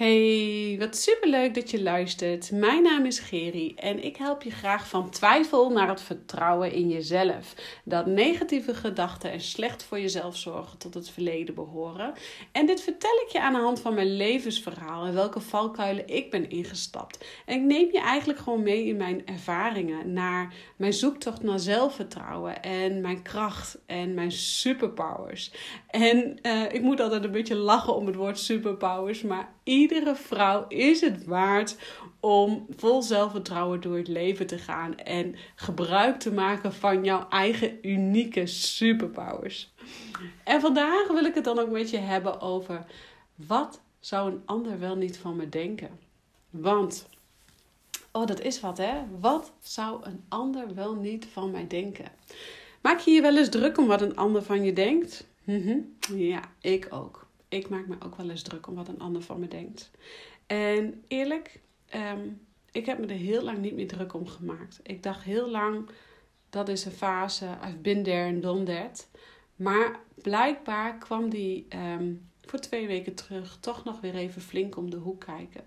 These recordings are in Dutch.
Hey, wat superleuk dat je luistert. Mijn naam is Geri en ik help je graag van twijfel naar het vertrouwen in jezelf. Dat negatieve gedachten en slecht voor jezelf zorgen tot het verleden behoren. En dit vertel ik je aan de hand van mijn levensverhaal en welke valkuilen ik ben ingestapt. En ik neem je eigenlijk gewoon mee in mijn ervaringen naar mijn zoektocht naar zelfvertrouwen en mijn kracht en mijn superpowers. En uh, ik moet altijd een beetje lachen om het woord superpowers, maar iedere vrouw is het waard om vol zelfvertrouwen door het leven te gaan en gebruik te maken van jouw eigen unieke superpowers. En vandaag wil ik het dan ook met je hebben over wat zou een ander wel niet van me denken? Want, oh dat is wat hè, wat zou een ander wel niet van mij denken? Maak je je wel eens druk om wat een ander van je denkt? Mhm. Ja, ik ook ik maak me ook wel eens druk om wat een ander van me denkt. En eerlijk, ehm, ik heb me er heel lang niet meer druk om gemaakt. Ik dacht heel lang, dat is een fase, I've been there and done that. Maar blijkbaar kwam die ehm, voor twee weken terug toch nog weer even flink om de hoek kijken.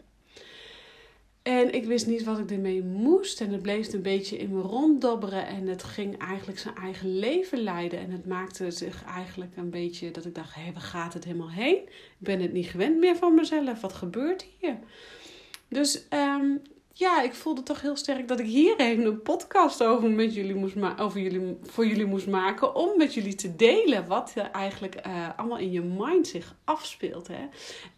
En ik wist niet wat ik ermee moest. En het bleef een beetje in me ronddobberen. En het ging eigenlijk zijn eigen leven leiden. En het maakte zich eigenlijk een beetje dat ik dacht: hé, waar gaat het helemaal heen? Ik ben het niet gewend meer van mezelf. Wat gebeurt hier? Dus um, ja, ik voelde toch heel sterk dat ik hier even een podcast over, met jullie moest over jullie, voor jullie moest maken. Om met jullie te delen wat er eigenlijk uh, allemaal in je mind zich afspeelt. Hè?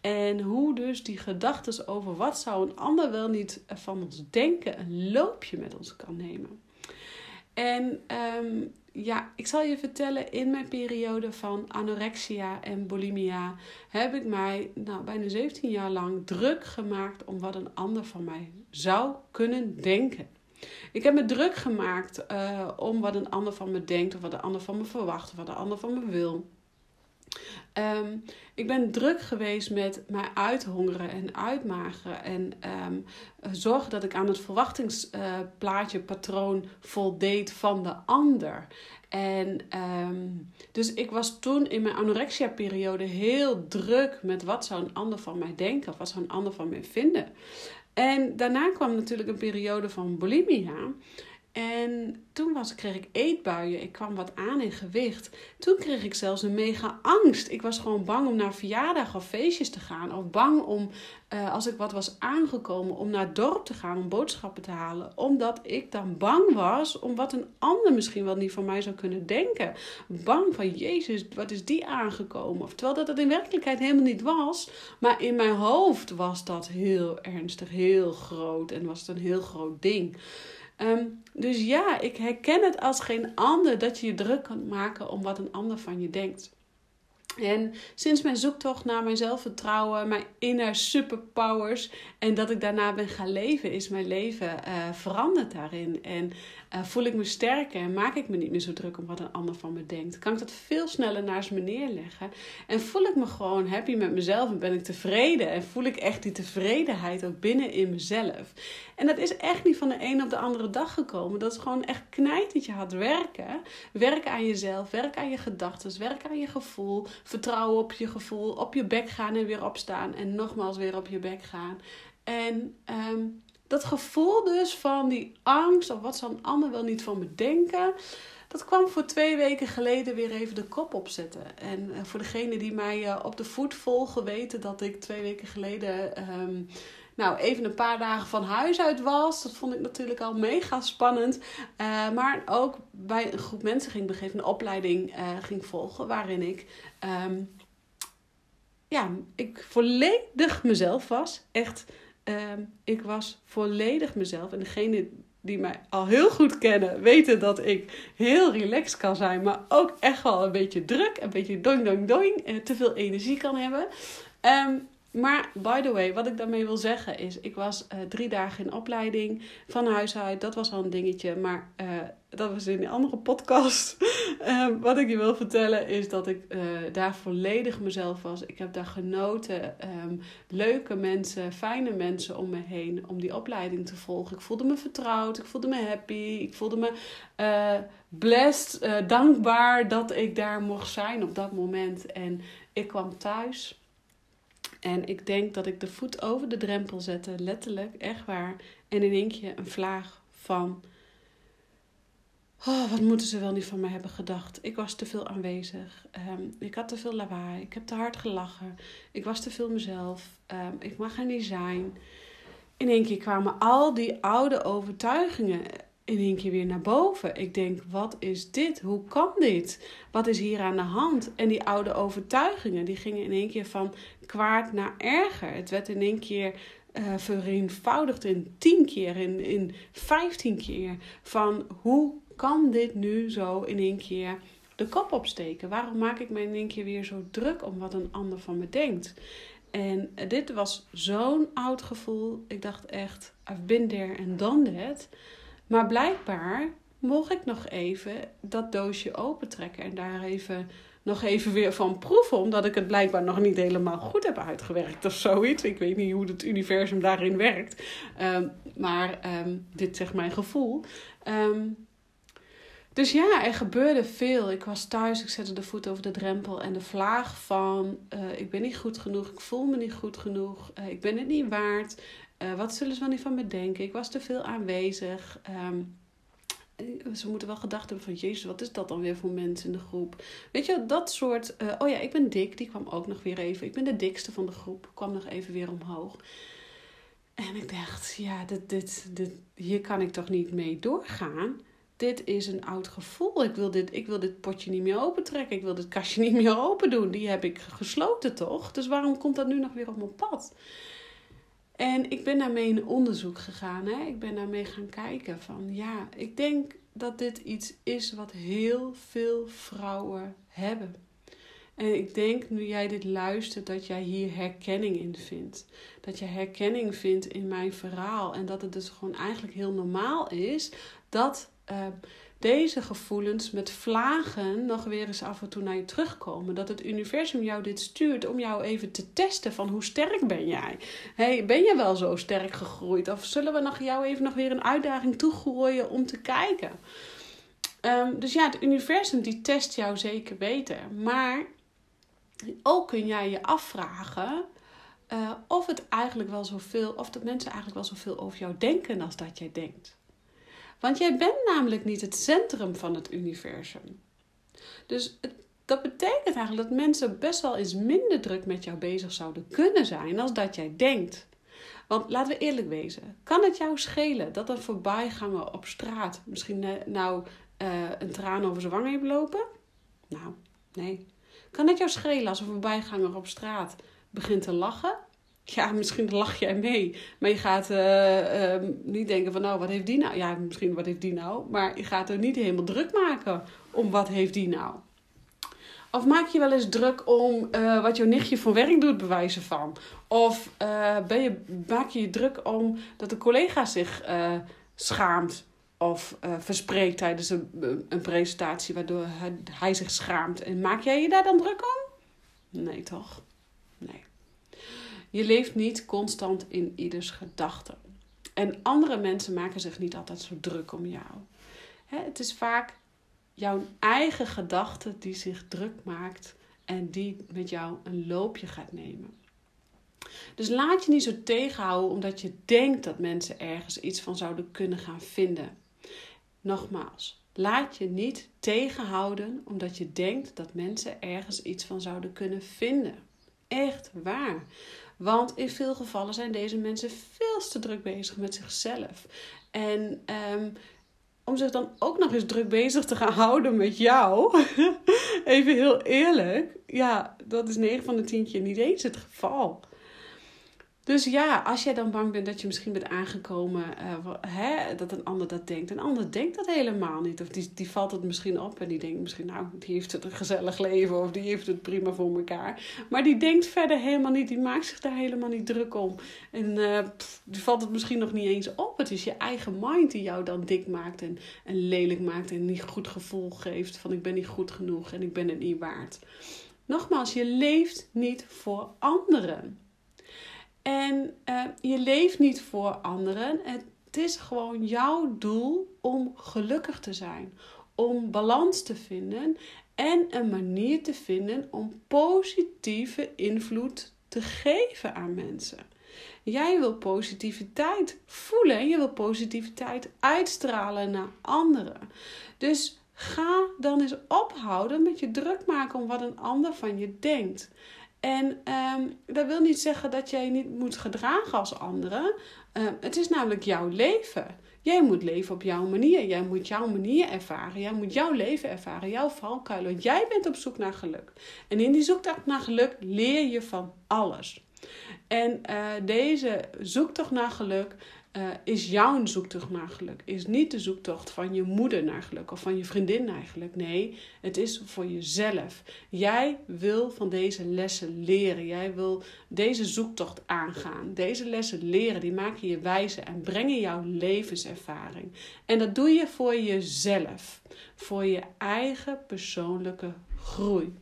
En hoe dus die gedachten over wat zou een ander wel niet van ons denken, een loopje met ons kan nemen. En um, ja, ik zal je vertellen, in mijn periode van anorexia en bulimia heb ik mij nou, bijna 17 jaar lang druk gemaakt om wat een ander van mij zou kunnen denken. Ik heb me druk gemaakt uh, om wat een ander van me denkt, of wat een ander van me verwacht, of wat een ander van me wil. Um, ik ben druk geweest met mij uithongeren en uitmageren. En um, zorgen dat ik aan het verwachtingsplaatje, uh, patroon voldeed van de ander. En um, dus ik was toen in mijn anorexia-periode heel druk met wat zou een ander van mij denken of wat zou een ander van mij vinden. En daarna kwam natuurlijk een periode van bulimia. En toen was, kreeg ik eetbuien. Ik kwam wat aan in gewicht. Toen kreeg ik zelfs een mega angst. Ik was gewoon bang om naar verjaardagen of feestjes te gaan. Of bang om, uh, als ik wat was aangekomen, om naar dorp te gaan om boodschappen te halen. Omdat ik dan bang was om wat een ander misschien wel niet van mij zou kunnen denken. Bang van, Jezus, wat is die aangekomen? Of, terwijl dat het in werkelijkheid helemaal niet was. Maar in mijn hoofd was dat heel ernstig, heel groot. En was het een heel groot ding. Um, dus ja, ik herken het als geen ander dat je je druk kan maken om wat een ander van je denkt. En sinds mijn zoektocht naar mijn zelfvertrouwen, mijn inner superpowers en dat ik daarna ben gaan leven, is mijn leven uh, veranderd daarin. En uh, voel ik me sterker en maak ik me niet meer zo druk om wat een ander van me denkt. Kan ik dat veel sneller naast me neerleggen en voel ik me gewoon happy met mezelf en ben ik tevreden en voel ik echt die tevredenheid ook binnen in mezelf. En dat is echt niet van de een op de andere dag gekomen. Dat is gewoon echt knijtertje hard werken. Werk aan jezelf, werk aan je gedachten, werk aan je gevoel vertrouwen op je gevoel, op je bek gaan en weer opstaan en nogmaals weer op je bek gaan. En um, dat gevoel dus van die angst of wat zal een ander wel niet van me denken, dat kwam voor twee weken geleden weer even de kop opzetten. En uh, voor degenen die mij uh, op de voet volgen weten dat ik twee weken geleden um, nou, even een paar dagen van huis uit was. Dat vond ik natuurlijk al mega spannend. Uh, maar ook bij een groep mensen ging begeven, een opleiding uh, ging volgen. Waarin ik, um, ja, ik volledig mezelf was. Echt, um, ik was volledig mezelf. En degene die mij al heel goed kennen, weten dat ik heel relaxed kan zijn. Maar ook echt wel een beetje druk, een beetje doing, doing, doing. En te veel energie kan hebben. Um, maar by the way, wat ik daarmee wil zeggen is, ik was uh, drie dagen in opleiding van huis uit. Dat was al een dingetje, maar uh, dat was in een andere podcast. uh, wat ik je wil vertellen is dat ik daar volledig mezelf was. Ik heb daar genoten. Um, leuke mensen, fijne mensen om me heen om die opleiding te volgen. Ik voelde me vertrouwd, ik voelde me happy, ik voelde me blessed, dankbaar dat ik daar mocht zijn op dat moment. En ik kwam thuis. En ik denk dat ik de voet over de drempel zette, letterlijk, echt waar. En in één keer een vlaag van. Oh, wat moeten ze wel niet van mij hebben gedacht? Ik was te veel aanwezig. Ehm, ik had te veel lawaai. Ik heb te hard gelachen. Ik was te veel mezelf. Um, ik mag er niet zijn. In één keer kwamen al die oude overtuigingen in één keer weer naar boven. Ik denk, wat is dit? Hoe kan dit? Wat is hier aan de hand? En die oude overtuigingen, die gingen in één keer van kwaad naar erger. Het werd in één keer uh, vereenvoudigd in tien keer, in, in vijftien keer. Van hoe kan dit nu zo in één keer de kop opsteken? Waarom maak ik me in één keer weer zo druk om wat een ander van me denkt? En dit was zo'n oud gevoel. Ik dacht echt, I've been there and done that. Maar blijkbaar mocht ik nog even dat doosje opentrekken en daar even nog even weer van proeven, omdat ik het blijkbaar nog niet helemaal goed heb uitgewerkt of zoiets. Ik weet niet hoe het universum daarin werkt, um, maar um, dit zegt mijn gevoel. Um, dus ja, er gebeurde veel. Ik was thuis, ik zette de voet over de drempel en de vlaag van: uh, ik ben niet goed genoeg, ik voel me niet goed genoeg, uh, ik ben het niet waard. Uh, wat zullen ze wel niet van me denken? Ik was te veel aanwezig. Um, ze moeten wel gedacht hebben van... Jezus, wat is dat dan weer voor mensen in de groep? Weet je, dat soort... Uh, oh ja, ik ben dik. Die kwam ook nog weer even... Ik ben de dikste van de groep. Kwam nog even weer omhoog. En ik dacht, ja, dit, dit, dit, hier kan ik toch niet mee doorgaan? Dit is een oud gevoel. Ik wil, dit, ik wil dit potje niet meer opentrekken. Ik wil dit kastje niet meer open doen. Die heb ik gesloten, toch? Dus waarom komt dat nu nog weer op mijn pad? En ik ben daarmee in onderzoek gegaan. Hè? Ik ben daarmee gaan kijken van ja, ik denk dat dit iets is wat heel veel vrouwen hebben. En ik denk nu jij dit luistert dat jij hier herkenning in vindt. Dat je herkenning vindt in mijn verhaal. En dat het dus gewoon eigenlijk heel normaal is dat uh, deze gevoelens met vlagen nog weer eens af en toe naar je terugkomen. Dat het universum jou dit stuurt om jou even te testen van hoe sterk ben jij? Hey, ben je wel zo sterk gegroeid? Of zullen we nog jou even nog weer een uitdaging toegooien om te kijken? Um, dus ja, het universum die test jou zeker beter. Maar ook kun jij je afvragen uh, of het eigenlijk wel zoveel, of dat mensen eigenlijk wel zoveel over jou denken als dat jij denkt. Want jij bent namelijk niet het centrum van het universum. Dus dat betekent eigenlijk dat mensen best wel eens minder druk met jou bezig zouden kunnen zijn als dat jij denkt. Want laten we eerlijk wezen, kan het jou schelen dat een voorbijganger op straat misschien nou uh, een traan over zijn wang heeft lopen? Nou, nee. Kan het jou schelen als een voorbijganger op straat begint te lachen? Ja, misschien lach jij mee. Maar je gaat uh, uh, niet denken van, nou, wat heeft die nou? Ja, misschien wat heeft die nou? Maar je gaat er niet helemaal druk maken om wat heeft die nou. Of maak je wel eens druk om uh, wat jouw nichtje van werk doet, bewijzen van. Of ben je, maak je je druk om dat de collega zich schaamt of verspreekt tijdens een, een presentatie, waardoor hij zich schaamt. En maak jij je daar dan druk om? Nee, toch? Nee. Je leeft niet constant in ieders gedachten. En andere mensen maken zich niet altijd zo druk om jou. Het is vaak jouw eigen gedachte die zich druk maakt en die met jou een loopje gaat nemen. Dus laat je niet zo tegenhouden omdat je denkt dat mensen ergens iets van zouden kunnen gaan vinden. Nogmaals, laat je niet tegenhouden omdat je denkt dat mensen ergens iets van zouden kunnen vinden. Echt waar. Want in veel gevallen zijn deze mensen veel te druk bezig met zichzelf. En um, om zich dan ook nog eens druk bezig te gaan houden met jou, even heel eerlijk, ja, dat is 9 van de 10 keer niet eens het geval. Dus ja, als jij dan bang bent dat je misschien bent aangekomen, uh, hè, dat een ander dat denkt. Een ander denkt dat helemaal niet. Of die, die valt het misschien op en die denkt misschien, nou, die heeft het een gezellig leven of die heeft het prima voor elkaar. Maar die denkt verder helemaal niet, die maakt zich daar helemaal niet druk om. En uh, die valt het misschien nog niet eens op. Het is je eigen mind die jou dan dik maakt en, en lelijk maakt en niet goed gevoel geeft van ik ben niet goed genoeg en ik ben het niet waard. Nogmaals, je leeft niet voor anderen. En uh, je leeft niet voor anderen. Het is gewoon jouw doel om gelukkig te zijn. Om balans te vinden en een manier te vinden om positieve invloed te geven aan mensen. Jij wil positiviteit voelen en je wil positiviteit uitstralen naar anderen. Dus ga dan eens ophouden met je druk maken om wat een ander van je denkt. En um, dat wil niet zeggen dat jij niet moet gedragen als anderen. Uh, het is namelijk jouw leven. Jij moet leven op jouw manier. Jij moet jouw manier ervaren. Jij moet jouw leven ervaren, jouw valkuil. Want jij bent op zoek naar geluk. En in die zoektocht naar geluk leer je van alles. En uh, deze zoektocht naar geluk uh, is jouw zoektocht naar geluk. Is niet de zoektocht van je moeder naar geluk of van je vriendin naar geluk. Nee, het is voor jezelf. Jij wil van deze lessen leren. Jij wil deze zoektocht aangaan. Deze lessen leren, die maken je wijzer en brengen jouw levenservaring. En dat doe je voor jezelf. Voor je eigen persoonlijke groei.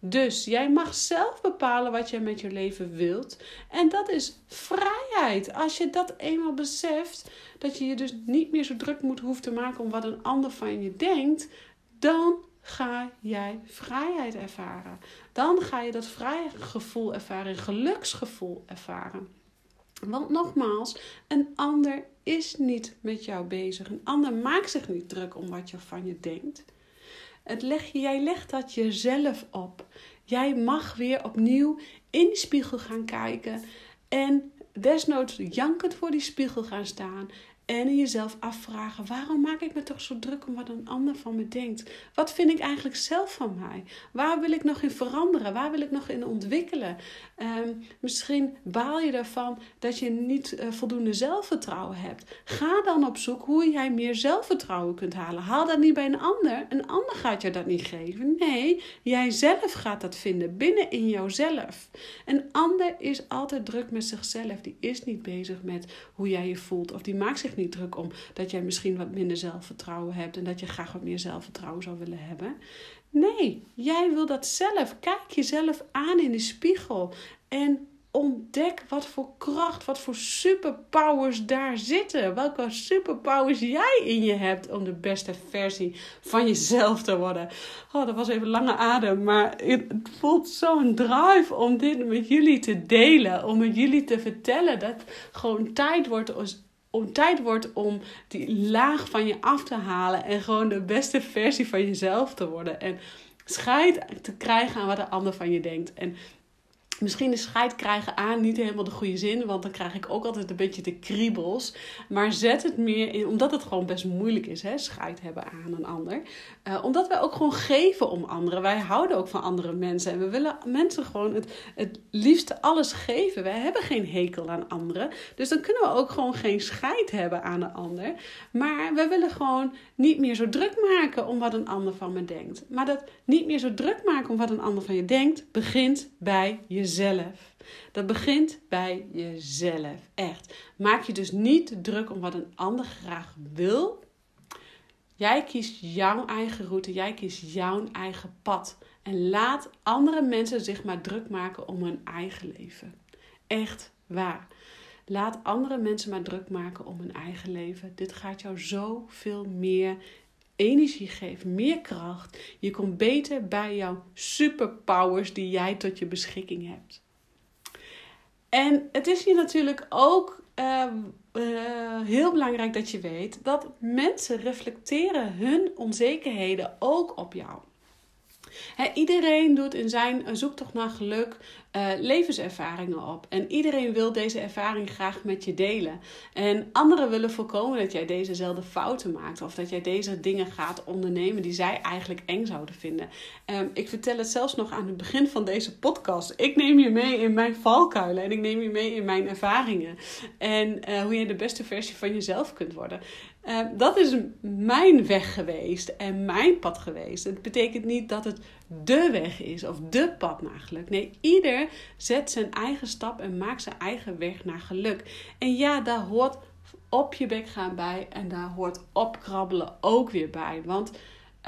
Dus jij mag zelf bepalen wat jij met je leven wilt. En dat is vrijheid. Als je dat eenmaal beseft, dat je je dus niet meer zo druk moet hoeven te maken om wat een ander van je denkt, dan ga jij vrijheid ervaren. Dan ga je dat vrijgevoel ervaren, geluksgevoel ervaren. Want nogmaals, een ander is niet met jou bezig. Een ander maakt zich niet druk om wat je van je denkt. Het leg, jij legt dat jezelf op. Jij mag weer opnieuw in de spiegel gaan kijken en desnoods jankend voor die spiegel gaan staan en jezelf afvragen: waarom maak ik me toch zo druk om wat een ander van me denkt? Wat vind ik eigenlijk zelf van mij? Waar wil ik nog in veranderen? Waar wil ik nog in ontwikkelen? Um, misschien baal je ervan dat je niet uh, voldoende zelfvertrouwen hebt. Ga dan op zoek hoe jij meer zelfvertrouwen kunt halen. Haal dat niet bij een ander. Een ander gaat je dat niet geven. Nee, jij zelf gaat dat vinden binnen in jouzelf. Een ander is altijd druk met zichzelf. Die is niet bezig met hoe jij je voelt of die maakt zich niet druk om dat jij misschien wat minder zelfvertrouwen hebt en dat je graag wat meer zelfvertrouwen zou willen hebben. Nee, jij wil dat zelf. Kijk jezelf aan in de spiegel en ontdek wat voor kracht, wat voor superpowers daar zitten. Welke superpowers jij in je hebt om de beste versie van jezelf te worden. Oh, dat was even lange adem, maar het voelt zo'n drive om dit met jullie te delen. Om met jullie te vertellen dat gewoon tijd wordt om tijd wordt om die laag van je af te halen en gewoon de beste versie van jezelf te worden. En scheid te krijgen aan wat de ander van je denkt. En Misschien de scheid krijgen aan niet helemaal de goede zin, want dan krijg ik ook altijd een beetje de kriebels. Maar zet het meer in, omdat het gewoon best moeilijk is, hè, scheid hebben aan een ander. Uh, omdat wij ook gewoon geven om anderen. Wij houden ook van andere mensen en we willen mensen gewoon het, het liefste alles geven. Wij hebben geen hekel aan anderen, dus dan kunnen we ook gewoon geen scheid hebben aan een ander. Maar we willen gewoon niet meer zo druk maken om wat een ander van me denkt. Maar dat niet meer zo druk maken om wat een ander van je denkt, begint bij jezelf Dat begint bij jezelf. Echt. Maak je dus niet druk om wat een ander graag wil. Jij kiest jouw eigen route. Jij kiest jouw eigen pad. En laat andere mensen zich maar druk maken om hun eigen leven. Echt waar. Laat andere mensen maar druk maken om hun eigen leven. Dit gaat jou zoveel meer energie geven, meer kracht. Je komt beter bij jouw superpowers die jij tot je beschikking hebt. En het is hier natuurlijk ook uh, uh, heel belangrijk dat je weet dat mensen reflecteren hun onzekerheden ook op jou iedereen doet in zijn zoektocht naar geluk uh, levenservaringen op. En iedereen wil deze ervaring graag met je delen. En anderen willen voorkomen dat jij dezezelfde fouten maakt. Of dat jij deze dingen gaat ondernemen die zij eigenlijk eng zouden vinden. Um, ik vertel het zelfs nog aan het begin van deze podcast. Ik neem je mee in mijn valkuilen. En ik neem je mee in mijn ervaringen. En uh, hoe je de beste versie van jezelf kunt worden. Uh, dat is mijn weg geweest en mijn pad geweest. Het betekent niet dat het de weg is of de pad naar geluk. Nee, ieder zet zijn eigen stap en maakt zijn eigen weg naar geluk. En ja, daar hoort op je bek gaan bij en daar hoort opkrabbelen ook weer bij. Want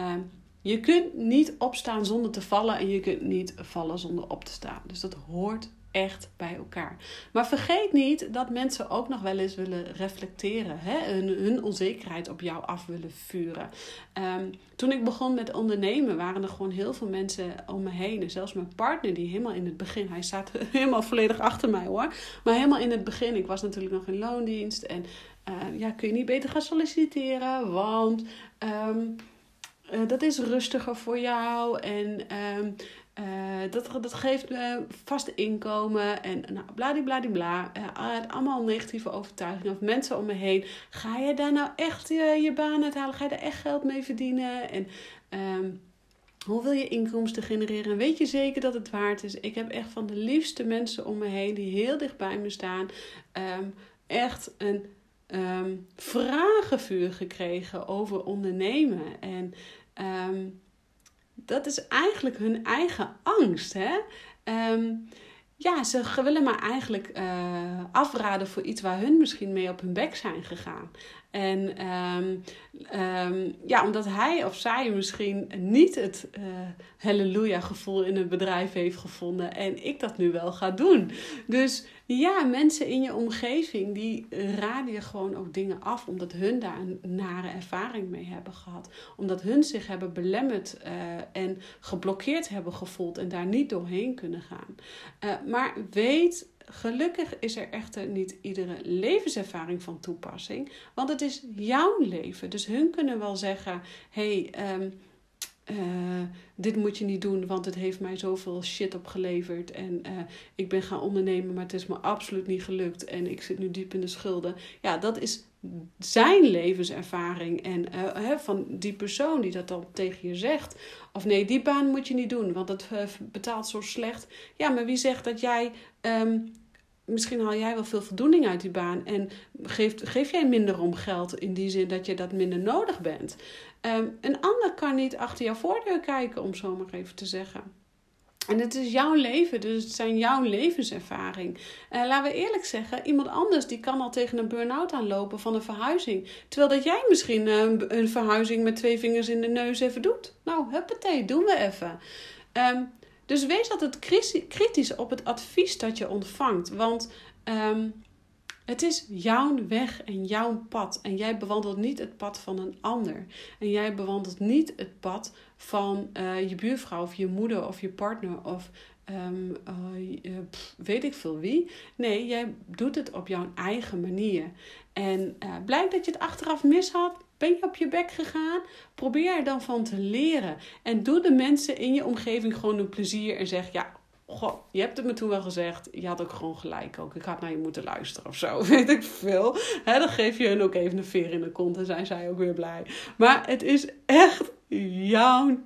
uh, je kunt niet opstaan zonder te vallen en je kunt niet vallen zonder op te staan. Dus dat hoort echt bij elkaar. Maar vergeet niet dat mensen ook nog wel eens willen reflecteren. Hè? Hun, hun onzekerheid op jou af willen vuren. Ehm, toen ik begon met ondernemen waren er gewoon heel veel mensen om me heen. En zelfs mijn partner die helemaal in het begin... Hij staat helemaal volledig achter mij hoor. Maar helemaal in het begin. Ik was natuurlijk nog in loondienst. En uh, ja, kun je niet beter gaan solliciteren? Want... Ehm, eh, dat is rustiger voor jou en um, uh, dat, dat geeft uh, vaste inkomen en nou, bladibladibla. Uh, allemaal negatieve overtuigingen of mensen om me heen. Ga je daar nou echt je, baan uithalen? Ga je daar echt geld mee verdienen? En um, hoe wil je inkomsten genereren? En weet je zeker dat het waard is? Ik heb echt van de liefste mensen om me heen die heel dicht bij me staan. Um, echt een um, vragenvuur gekregen over ondernemen. En um, dat is eigenlijk hun eigen angst. Hè? Um, ja, ze willen maar eigenlijk uh, afraden voor iets waar hun misschien mee op hun bek zijn gegaan. En um, um, ja, omdat hij of zij misschien niet het uh, halleluja gevoel in het bedrijf heeft gevonden en ik dat nu wel ga doen. Dus ja, mensen in je omgeving die raden je gewoon ook dingen af omdat hun daar een nare ervaring mee hebben gehad. Omdat hun zich hebben belemmerd uh, en geblokkeerd hebben gevoeld en daar niet doorheen kunnen gaan. Uh, maar weet Gelukkig is er echter niet iedere levenservaring van toepassing, want het is jouw leven. Dus hun kunnen wel zeggen: hey, um, uh, dit moet je niet doen, want het heeft mij zoveel shit opgeleverd. En uh, ik ben gaan ondernemen, maar het is me absoluut niet gelukt. En ik zit nu diep in de schulden. Ja, dat is zijn levenservaring en uh, van die persoon die dat dan tegen je zegt. Of nee, die baan moet je niet doen, want het betaalt zo slecht. Ja, maar wie zegt dat jij um, misschien haal jij wel veel voldoening uit die baan en geef, geef jij minder om geld in die zin dat je dat minder nodig bent. Um, een ander kan niet achter jouw voordeur kijken, om zo maar even te zeggen. En het is jouw leven, dus het zijn jouw levenservaring. Uh, laten we eerlijk zeggen, iemand anders die kan al tegen een burn-out aanlopen van een verhuizing. Terwijl dat jij misschien uh, een verhuizing met twee vingers in de neus even doet. Nou, huppatee, doen we even. Um, dus wees altijd kritisch op het advies dat je ontvangt. Want um, het is jouw weg en jouw pad. En jij bewandelt niet het pad van een ander. En jij bewandelt niet het pad van uh, je buurvrouw of je moeder of je partner of um, uh, pff, weet ik veel wie. Nee, jij doet het op jouw eigen manier. En uh, blijkt dat je het achteraf mis had. Ben je op je bek gegaan? Probeer er dan van te leren. En doe de mensen in je omgeving gewoon een plezier en zeg: Ja, goh, je hebt het me toen wel gezegd. Je had ook gewoon gelijk ook. Ik had naar je moeten luisteren of zo. Weet ik veel. Dan geef je hun ook even een veer in de kont en zijn zij ook weer blij. Maar het is echt jouw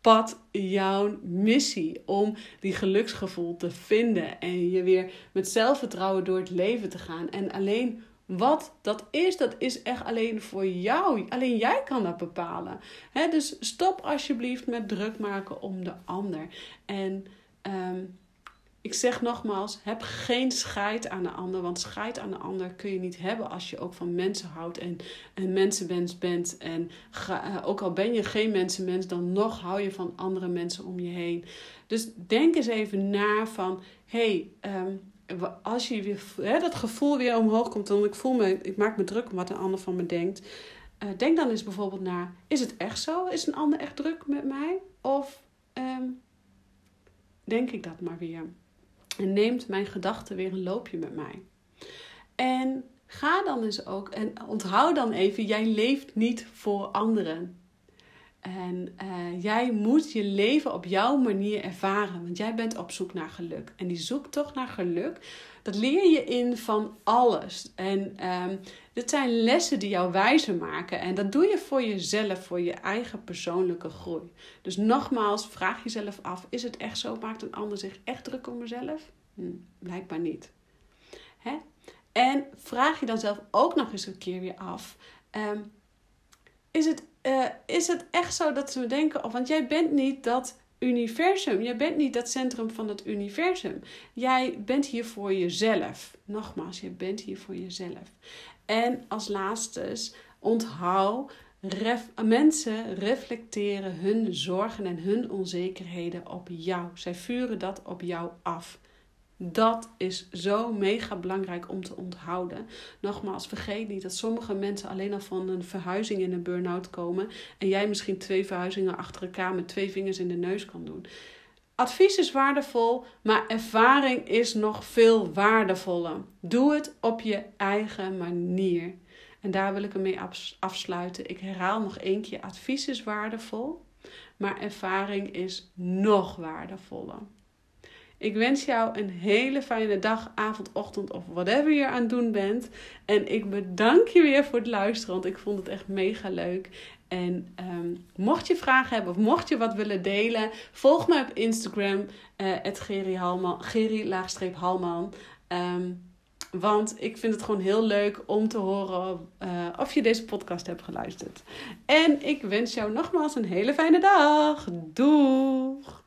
pad, jouw missie om die geluksgevoel te vinden. En je weer met zelfvertrouwen door het leven te gaan. En alleen wat dat is, dat is echt alleen voor jou. Alleen jij kan dat bepalen. Dus stop alsjeblieft met druk maken om de ander. En um, ik zeg nogmaals, heb geen scheid aan de ander. Want scheid aan de ander kun je niet hebben als je ook van mensen houdt en een mensenmens bent. En uh, ook al ben je geen mensenmens, dan nog hou je van andere mensen om je heen. Dus denk eens even na van, hey, um, als je weer, hè, dat gevoel weer omhoog komt, dan ik voel me, ik maak me druk om wat een ander van me denkt. Uh, denk dan eens bijvoorbeeld naar, is het echt zo? Is een ander echt druk met mij? Of um, denk ik dat maar weer? En neemt mijn gedachten weer een loopje met mij. En ga dan eens ook, en onthoud dan even, jij leeft niet voor anderen. En uh, jij moet je leven op jouw manier ervaren, want jij bent op zoek naar geluk. En die zoektocht naar geluk, dat leer je in van alles. En um, dit zijn lessen die jou wijzer maken. En dat doe je voor jezelf, voor je eigen persoonlijke groei. Dus nogmaals, vraag jezelf af: is het echt zo? Maakt een ander zich echt druk om mezelf? Hm, blijkbaar niet. Hè? En vraag je dan zelf ook nog eens een keer weer af: um, is het uh, is het echt zo dat ze denken, oh, want jij bent niet dat universum. Jij bent niet dat centrum van het universum. Jij bent hier voor jezelf. Nogmaals, je bent hier voor jezelf. En als laatste, onthoud, ref, mensen reflecteren hun zorgen en hun onzekerheden op jou. Zij vuren dat op jou af. Dat is zo mega belangrijk om te onthouden. Nogmaals, vergeet niet dat sommige mensen alleen al van een verhuizing in een burn-out komen. En jij misschien twee verhuizingen achter elkaar met twee vingers in de neus kan doen. Advies is waardevol, maar ervaring is nog veel waardevoller. Doe het op je eigen manier. En daar wil ik hem mee afsluiten. Ik herhaal nog één keer: advies is waardevol, maar ervaring is nog waardevoller. Ik wens jou een hele fijne dag, avond, ochtend of whatever je aan het doen bent. En ik bedank je weer voor het luisteren, want ik vond het echt mega leuk. En um, mocht je vragen hebben of mocht je wat willen delen, volg me op Instagram, uh, Geri-Halman. Um, want ik vind het gewoon heel leuk om te horen uh, of je deze podcast hebt geluisterd. En ik wens jou nogmaals een hele fijne dag. Doeg!